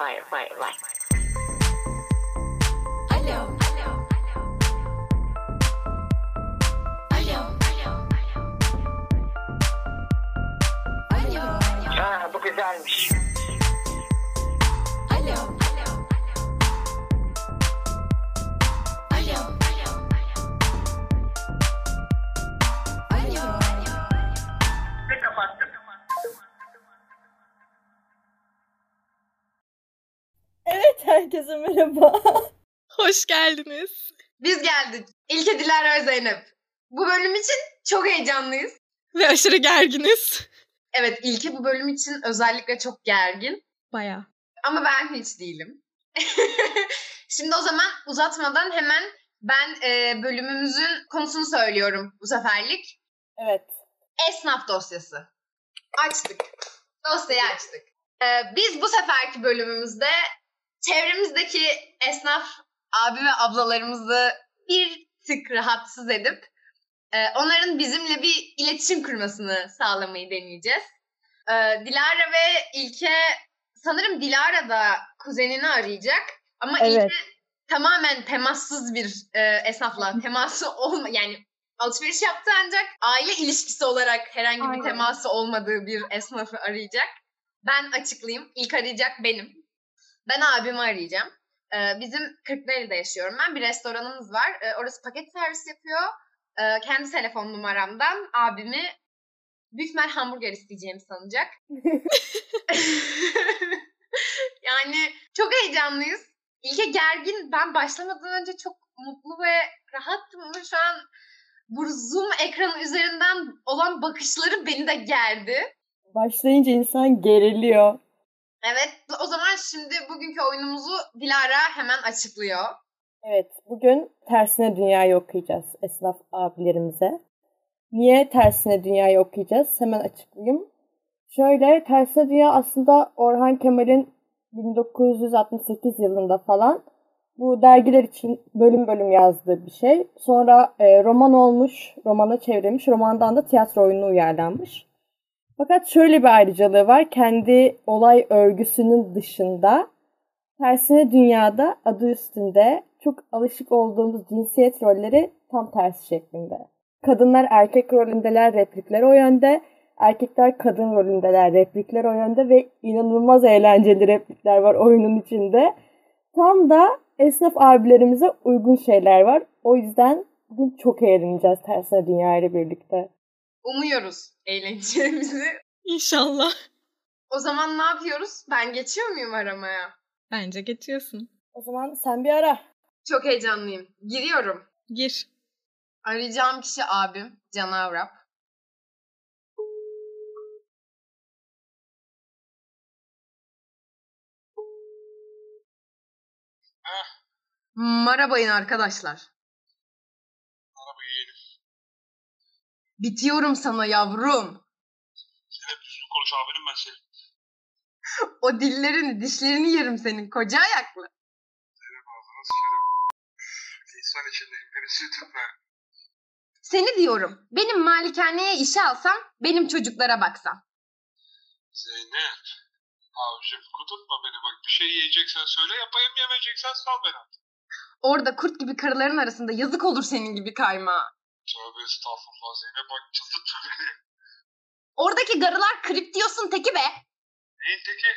right, right, right, right. Herkese merhaba. Hoş geldiniz. Biz geldik. İlke Dilara ve Zeynep. Bu bölüm için çok heyecanlıyız. Ve aşırı gerginiz. Evet İlke bu bölüm için özellikle çok gergin. Baya. Ama ben hiç değilim. Şimdi o zaman uzatmadan hemen ben e, bölümümüzün konusunu söylüyorum bu seferlik. Evet. Esnaf dosyası. Açtık. Dosyayı açtık. E, biz bu seferki bölümümüzde çevremizdeki esnaf abi ve ablalarımızı bir tık rahatsız edip e, onların bizimle bir iletişim kurmasını sağlamayı deneyeceğiz. E, Dilara ve İlke sanırım Dilara da kuzenini arayacak ama Evet. İlke tamamen temassız bir e, esnafla teması olma yani alışveriş yaptı ancak aile ilişkisi olarak herhangi bir Aynen. teması olmadığı bir esnafı arayacak. Ben açıklayayım. İlk arayacak benim. Ben abimi arayacağım. Ee, bizim Kırklareli'de yaşıyorum ben. Bir restoranımız var. Ee, orası paket servis yapıyor. Ee, kendi telefon numaramdan abimi büyük ihtimal hamburger isteyeceğimi sanacak. yani çok heyecanlıyız. İlke gergin. Ben başlamadan önce çok mutlu ve rahattım ama şu an bu Zoom ekranı üzerinden olan bakışları beni de gerdi. Başlayınca insan geriliyor. Evet o zaman şimdi bugünkü oyunumuzu Dilara hemen açıklıyor. Evet, bugün tersine dünyayı okuyacağız esnaf abilerimize. Niye tersine dünyayı okuyacağız? Hemen açıklayayım. Şöyle, tersine dünya aslında Orhan Kemal'in 1968 yılında falan bu dergiler için bölüm bölüm yazdığı bir şey. Sonra e, roman olmuş, romana çevrilmiş, romandan da tiyatro oyunu uyarlanmış. Fakat şöyle bir ayrıcalığı var. Kendi olay örgüsünün dışında tersine dünyada adı üstünde çok alışık olduğumuz cinsiyet rolleri tam tersi şeklinde. Kadınlar erkek rolündeler, replikler o yönde. Erkekler kadın rolündeler, replikler o yönde ve inanılmaz eğlenceli replikler var oyunun içinde. Tam da esnaf abilerimize uygun şeyler var. O yüzden bugün çok eğleneceğiz tersine dünya ile birlikte. Umuyoruz eğleneceğimizi. İnşallah. O zaman ne yapıyoruz? Ben geçiyor muyum aramaya? Bence geçiyorsun. O zaman sen bir ara. Çok heyecanlıyım. Giriyorum. Gir. Arayacağım kişi abim Can Avrap. Merhabayın arkadaşlar. Bitiyorum sana yavrum. Hep düzgün konuş abinin ben seni. O dillerini, dişlerini yerim senin koca ayaklı. Senin ağzına sıçarım. İnsan içindeyim beni sütüme. Seni diyorum. Benim malikaneye işe alsam, benim çocuklara baksam. Zeynep. Abicim kudurtma beni bak. Bir şey yiyeceksen söyle yapayım yemeyeceksen sal beni. Orada kurt gibi karıların arasında yazık olur senin gibi kaymağa. Tövbe estağfurullah Zeynep bak çıldırtma beni. Oradaki garılar krip diyorsun teki be. Neyin teki?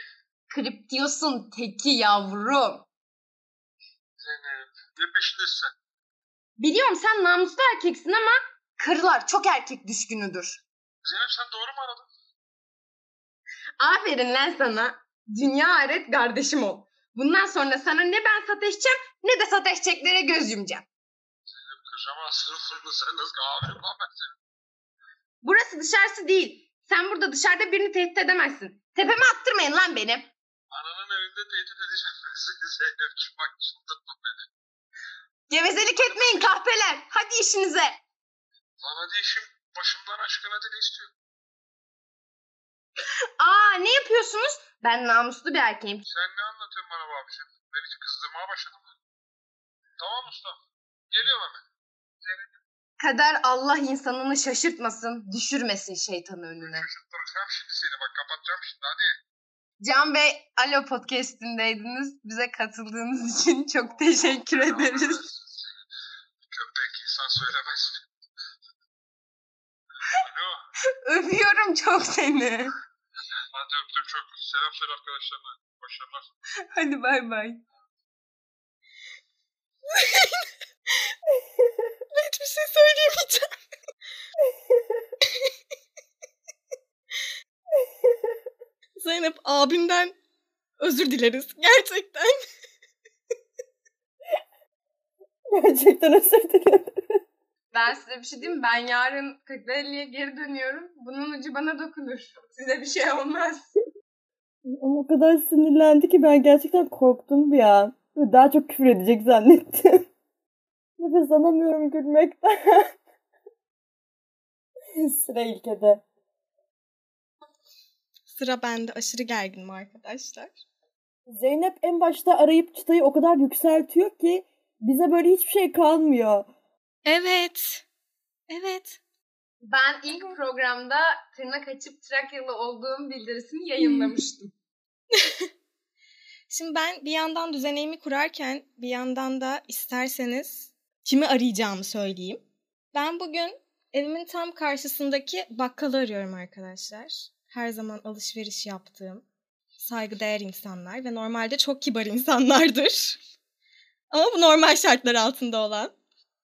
Krip diyorsun teki yavrum. Zeynep. Ne peşindesin sen? Biliyorum sen namuslu erkeksin ama karılar çok erkek düşkünüdür. Zeynep sen doğru mu aradın? Aferin lan sana. Dünya aret kardeşim ol. Bundan sonra sana ne ben sataşacağım ne de sataşacaklere göz yumacağım. Burası dışarısı değil. Sen burada dışarıda birini tehdit edemezsin. Tepeme attırmayın lan benim. Ananın evinde tehdit edeceğim ben Zeynep'ciğim bak çıldırtma beni. Gevezelik etmeyin kahpeler. Hadi işinize. Lan hadi işim başımdan aşkına hadi ne istiyorsun? Aa ne yapıyorsunuz? Ben namuslu bir erkeğim. Sen ne anlatıyorsun bana be abicim? Ben hiç kızdırmaya başladım. Tamam usta. Geliyorum hemen. Kader Allah insanını şaşırtmasın, düşürmesin şeytanı önüne. Şaşırttıracağım şimdi seni bak kapatacağım şimdi hadi. Can Bey, Alo Podcast'indeydiniz. Bize katıldığınız için çok teşekkür ederiz. Köpek insan söylemez? Alo. Öpüyorum çok seni. Hadi öptüm çok. Selam söyle arkadaşlarına. Başarılar. Hadi bay bay. Hiçbir şey söyleyemeyeceğim. Zeynep abimden özür dileriz. Gerçekten. Gerçekten özür dilerim. Ben size bir şey diyeyim mi? Ben yarın Kırklareli'ye geri dönüyorum. Bunun ucu bana dokunur. Size bir şey olmaz. Ama o kadar sinirlendi ki ben gerçekten korktum bir an. Daha çok küfür edecek zannettim. Nefes alamıyorum gülmekten. Sıra ilkede. Sıra bende aşırı gerginim arkadaşlar. Zeynep en başta arayıp çıtayı o kadar yükseltiyor ki bize böyle hiçbir şey kalmıyor. Evet. Evet. Ben ilk programda tırnak açıp Trakyalı olduğum bildirisini yayınlamıştım. Şimdi ben bir yandan düzeneğimi kurarken bir yandan da isterseniz kimi arayacağımı söyleyeyim. Ben bugün evimin tam karşısındaki bakkalı arıyorum arkadaşlar. Her zaman alışveriş yaptığım saygıdeğer insanlar ve normalde çok kibar insanlardır. Ama bu normal şartlar altında olan.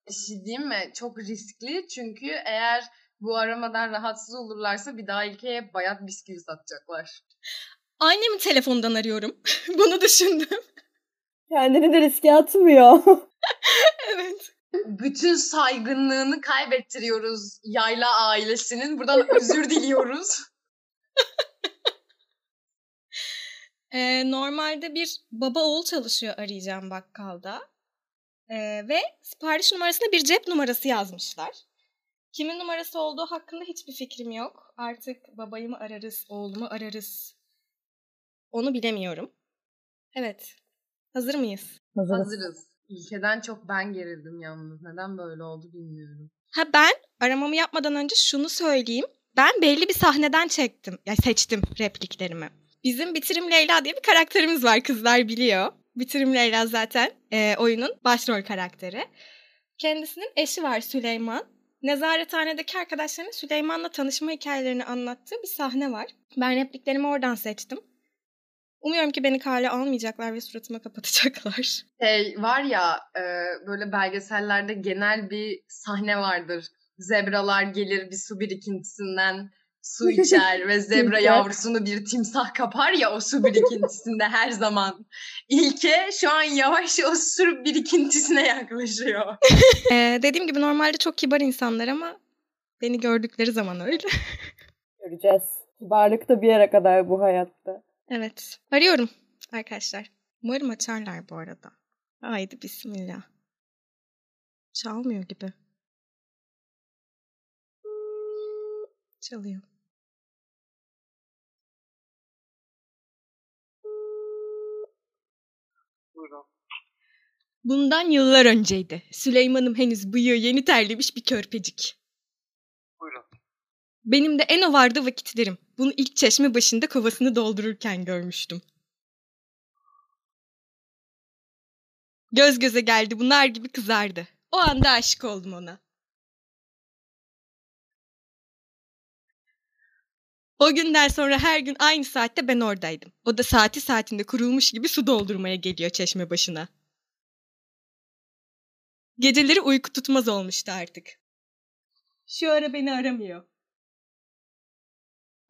Bir şey diyeyim mi? Çok riskli çünkü eğer bu aramadan rahatsız olurlarsa bir daha ilkeye bayat bisküvi satacaklar. Annemin telefonundan arıyorum. Bunu düşündüm. Kendini de riske atmıyor. evet. Bütün saygınlığını kaybettiriyoruz Yayla ailesinin. Buradan özür diliyoruz. Ee, normalde bir baba oğul çalışıyor arayacağım bakkalda. Ee, ve sipariş numarasına bir cep numarası yazmışlar. Kimin numarası olduğu hakkında hiçbir fikrim yok. Artık babayı mı ararız, oğlumu ararız. Onu bilemiyorum. Evet. Hazır mıyız? Hazırız. İlkeden çok ben gerildim yalnız. Neden böyle oldu bilmiyorum. Ha ben aramamı yapmadan önce şunu söyleyeyim. Ben belli bir sahneden çektim. Ya seçtim repliklerimi. Bizim Bitirim Leyla diye bir karakterimiz var kızlar biliyor. Bitirim Leyla zaten e, oyunun başrol karakteri. Kendisinin eşi var Süleyman. Nezarethanedeki arkadaşlarının Süleyman'la tanışma hikayelerini anlattığı bir sahne var. Ben repliklerimi oradan seçtim. Umuyorum ki beni kale almayacaklar ve suratıma kapatacaklar. Şey var ya e, böyle belgesellerde genel bir sahne vardır. Zebralar gelir bir su birikintisinden su içer ve zebra yavrusunu bir timsah kapar ya o su birikintisinde her zaman. İlke şu an yavaş o su birikintisine yaklaşıyor. Ee, dediğim gibi normalde çok kibar insanlar ama beni gördükleri zaman öyle. Göreceğiz. Kibarlık da bir yere kadar bu hayatta. Evet. Arıyorum arkadaşlar. Umarım açarlar bu arada. Haydi bismillah. Çalmıyor gibi. Çalıyor. Buyurun. Bundan yıllar önceydi. Süleyman'ım henüz bıyığı yeni terlemiş bir körpecik. Benim de en o vardı vakitlerim. Bunu ilk çeşme başında kovasını doldururken görmüştüm. Göz göze geldi bunlar gibi kızardı. O anda aşık oldum ona. O günden sonra her gün aynı saatte ben oradaydım. O da saati saatinde kurulmuş gibi su doldurmaya geliyor çeşme başına. Geceleri uyku tutmaz olmuştu artık. Şu ara beni aramıyor.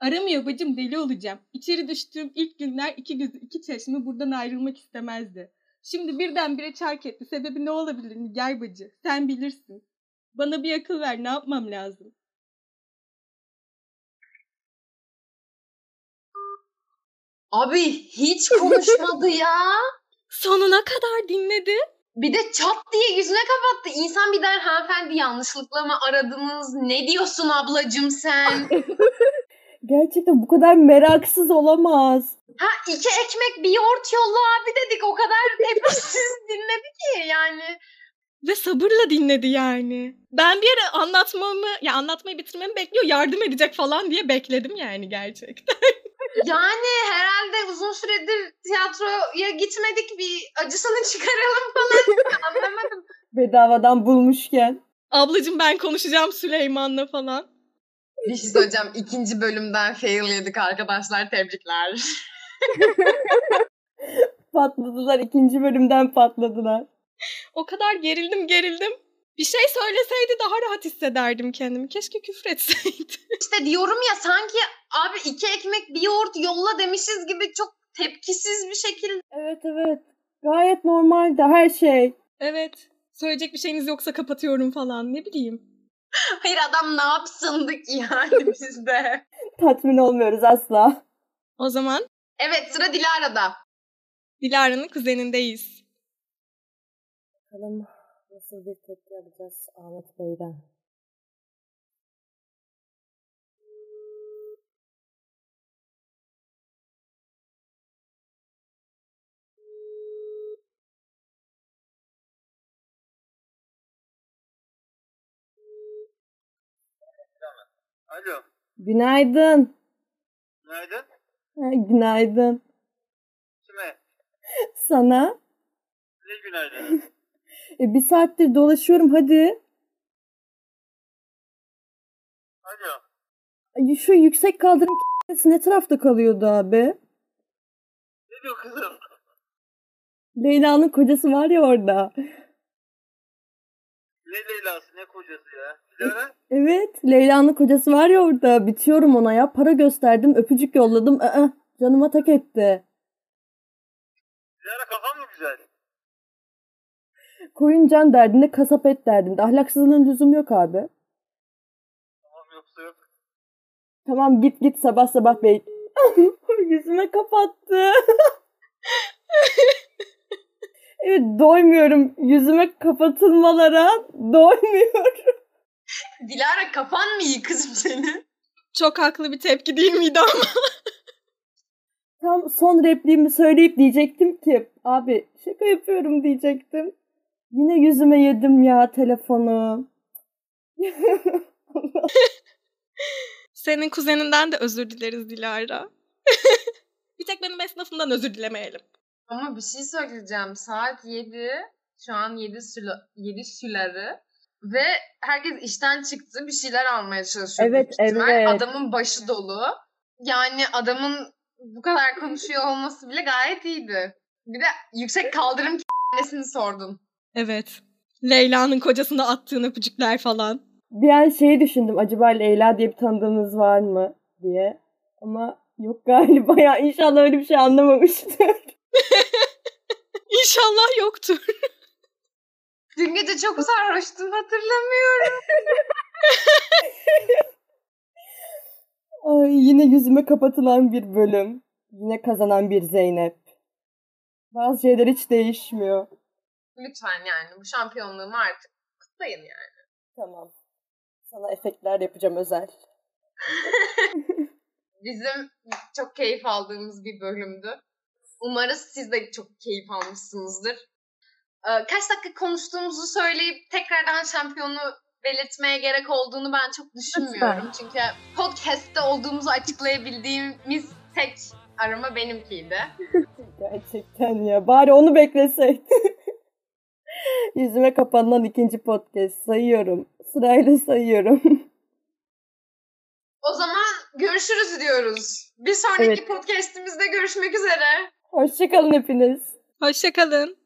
Aramıyor bacım deli olacağım. İçeri düştüğüm ilk günler iki gözü iki çeşme buradan ayrılmak istemezdi. Şimdi birdenbire çark etti. Sebebi ne olabilir Nigar bacı? Sen bilirsin. Bana bir akıl ver ne yapmam lazım? Abi hiç konuşmadı ya. Sonuna kadar dinledi. Bir de çat diye yüzüne kapattı. İnsan bir der hanımefendi yanlışlıkla mı aradınız? Ne diyorsun ablacım sen? Gerçekten bu kadar meraksız olamaz. ha iki ekmek bir yoğurt yolla abi dedik. O kadar tepkisiz dinledi ki yani. Ve sabırla dinledi yani. Ben bir ara anlatmamı, ya anlatmayı bitirmemi bekliyor, yardım edecek falan diye bekledim yani gerçekten. Yani herhalde uzun süredir tiyatroya gitmedik bir acısını çıkaralım falan. Anlamadım. Bedavadan bulmuşken. Ablacığım ben konuşacağım Süleyman'la falan. Bir şey söyleyeceğim. İkinci bölümden fail yedik arkadaşlar. Tebrikler. Patladılar. ikinci bölümden patladılar. O kadar gerildim gerildim. Bir şey söyleseydi daha rahat hissederdim kendimi. Keşke küfretseydi. İşte diyorum ya sanki abi iki ekmek bir yoğurt yolla demişiz gibi çok tepkisiz bir şekilde. Evet evet. Gayet normaldi her şey. evet. Söyleyecek bir şeyiniz yoksa kapatıyorum falan. Ne bileyim. Hayır adam ne yapsındık yani biz de. Tatmin olmuyoruz asla. O zaman Evet sıra Dilara'da. Dilara'nın kuzenindeyiz. Bakalım nasıl bir tepki alacağız Ahmet Bey'den. Alo. Günaydın. Günaydın. Ha, günaydın. Kime? Sana. Ne günaydın? E, bir saattir dolaşıyorum hadi. Alo. Ay, Şu yüksek kaldırım ne tarafta kalıyordu abi? Ne diyor kızım? Leyla'nın kocası var ya orada. Ne Leyla'sı ne kocası ya? Dilara? Evet, Leyla'nın kocası var ya orada. Bitiyorum ona ya. Para gösterdim, öpücük yolladım. Aa, canıma tak etti. Dilara kafan mı güzel? Koyun can derdinde, kasap et derdinde. Ahlaksızlığın lüzum yok abi. Tamam yoksa yok. Tamam git git sabah sabah bey. Yüzüme kapattı. evet doymuyorum. Yüzüme kapatılmalara doymuyorum. Dilara kafan mı iyi kızım senin? Çok haklı bir tepki değil miydi ama? Tam son repliğimi söyleyip diyecektim ki abi şaka yapıyorum diyecektim. Yine yüzüme yedim ya telefonu. Senin kuzeninden de özür dileriz Dilara. bir tek benim esnafımdan özür dilemeyelim. Ama bir şey söyleyeceğim. Saat 7. Şu an 7 süla, 7 süları. Ve herkes işten çıktı. Bir şeyler almaya çalışıyor. Evet, evet. Adamın başı dolu. Yani adamın bu kadar konuşuyor olması bile gayet iyiydi. Bir de yüksek kaldırım k***nesini sordun. Evet. Leyla'nın kocasına attığın öpücükler falan. Bir an şeyi düşündüm acaba Leyla diye bir tanıdığımız var mı diye. Ama yok galiba ya inşallah öyle bir şey anlamamıştır. İnşallah yoktur. Dün gece çok sarhoştum hatırlamıyorum. Ay, yine yüzüme kapatılan bir bölüm. Yine kazanan bir Zeynep. Bazı şeyler hiç değişmiyor. Lütfen yani bu şampiyonluğumu artık kutlayın yani. Tamam. Sana efektler yapacağım özel. Bizim çok keyif aldığımız bir bölümdü. Umarız siz de çok keyif almışsınızdır. Ee, Kaç dakika konuştuğumuzu söyleyip tekrardan şampiyonu belirtmeye gerek olduğunu ben çok düşünmüyorum. Çünkü podcast'te olduğumuzu açıklayabildiğimiz tek arama benimkiydi. Gerçekten ya. Bari onu bekleseydi. Yüzüme kapanılan ikinci podcast sayıyorum. Sırayla sayıyorum. O zaman görüşürüz diyoruz. Bir sonraki Evet. podcast'imizde görüşmek üzere. Hoşçakalın hepiniz. Hoşçakalın.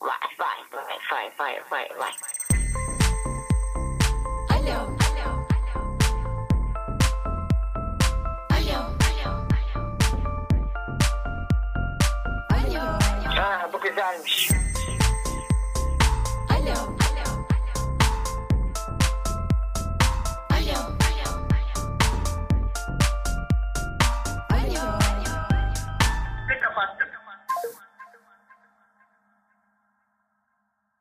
Right, right, right, right, right, right, right.